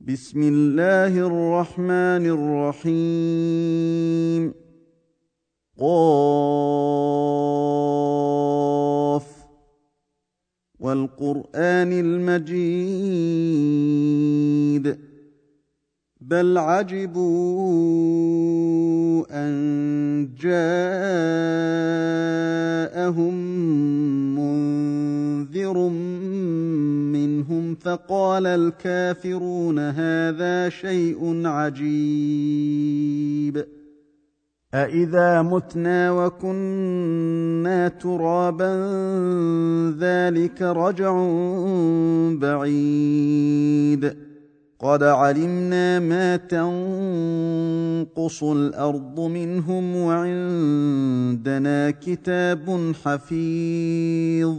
بسم الله الرحمن الرحيم. قاف. والقرآن المجيد. بل عجبوا أن جاءهم منذر فقال الكافرون هذا شيء عجيب. أإذا متنا وكنا ترابا ذلك رجع بعيد. قد علمنا ما تنقص الأرض منهم وعندنا كتاب حفيظ.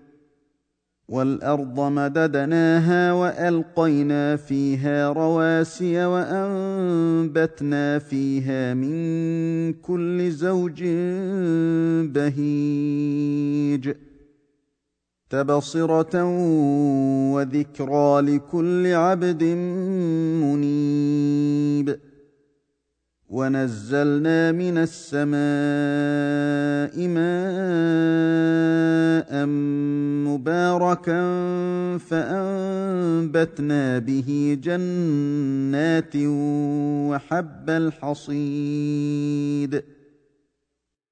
والأرض مددناها وألقينا فيها رواسي وأنبتنا فيها من كل زوج بهيج. تبصرة وذكرى لكل عبد منيب. ونزلنا من السماء ماء مباركا فأنبتنا به جنات وحب الحصيد.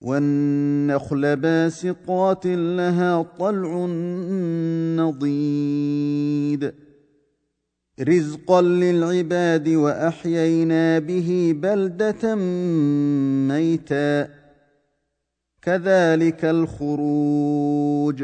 والنخل باسقات لها طلع نضيد. رزقا للعباد وأحيينا به بلدة ميتا. كذلك الخروج.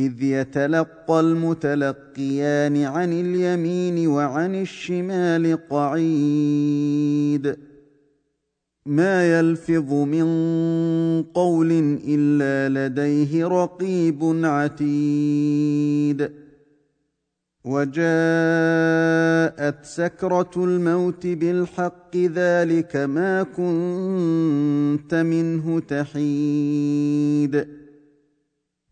إذ يتلقى المتلقيان عن اليمين وعن الشمال قعيد. ما يلفظ من قول إلا لديه رقيب عتيد. وجاءت سكرة الموت بالحق ذلك ما كنت منه تحيد.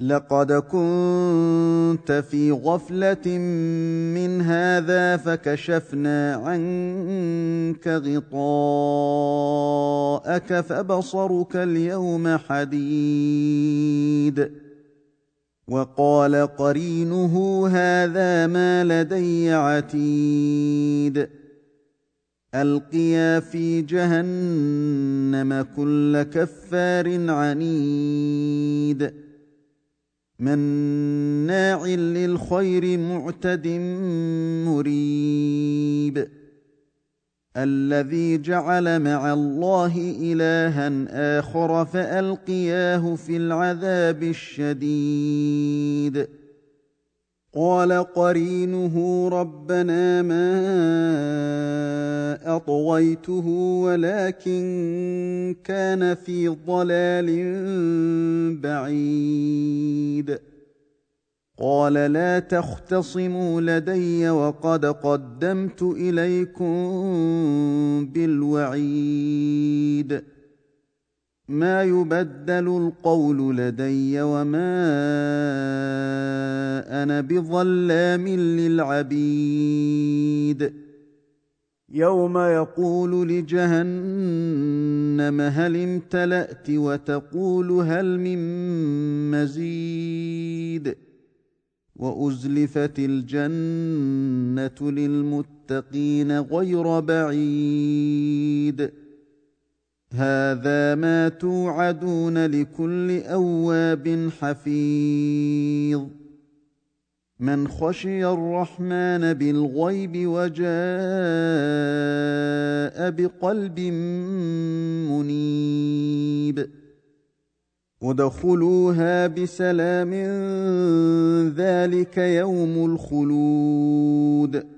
لقد كنت في غفلة من هذا فكشفنا عنك غطاءك فبصرك اليوم حديد. وقال قرينه هذا ما لدي عتيد. ألقيا في جهنم كل كفار عنيد. مناع للخير معتد مريب. الذي جعل مع الله إلها آخر فألقياه في العذاب الشديد. قال قرينه ربنا ما أطويته ولكن كان في ضلال بعيد. قال لا تختصموا لدي وقد قدمت إليكم بالوعيد. ما يبدل القول لدي وما أنا بظلام للعبيد. يوم يقول لجهنم هل امتلأت وتقول هل من مزيد. وأزلفت الجنة للمتقين غير بعيد. هذا ما توعدون لكل أواب حفيظ. من خشي الرحمن بالغيب وجاء بقلب منيب. ادخلوها بسلام ذلك يوم الخلود.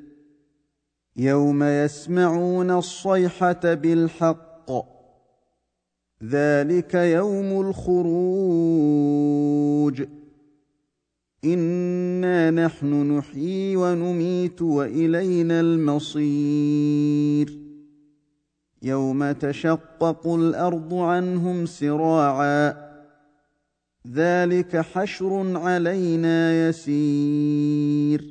يوم يسمعون الصيحة بالحق. ذلك يوم الخروج. إنا نحن نحيي ونميت وإلينا المصير. يوم تشقق الأرض عنهم سراعا. ذلك حشر علينا يسير.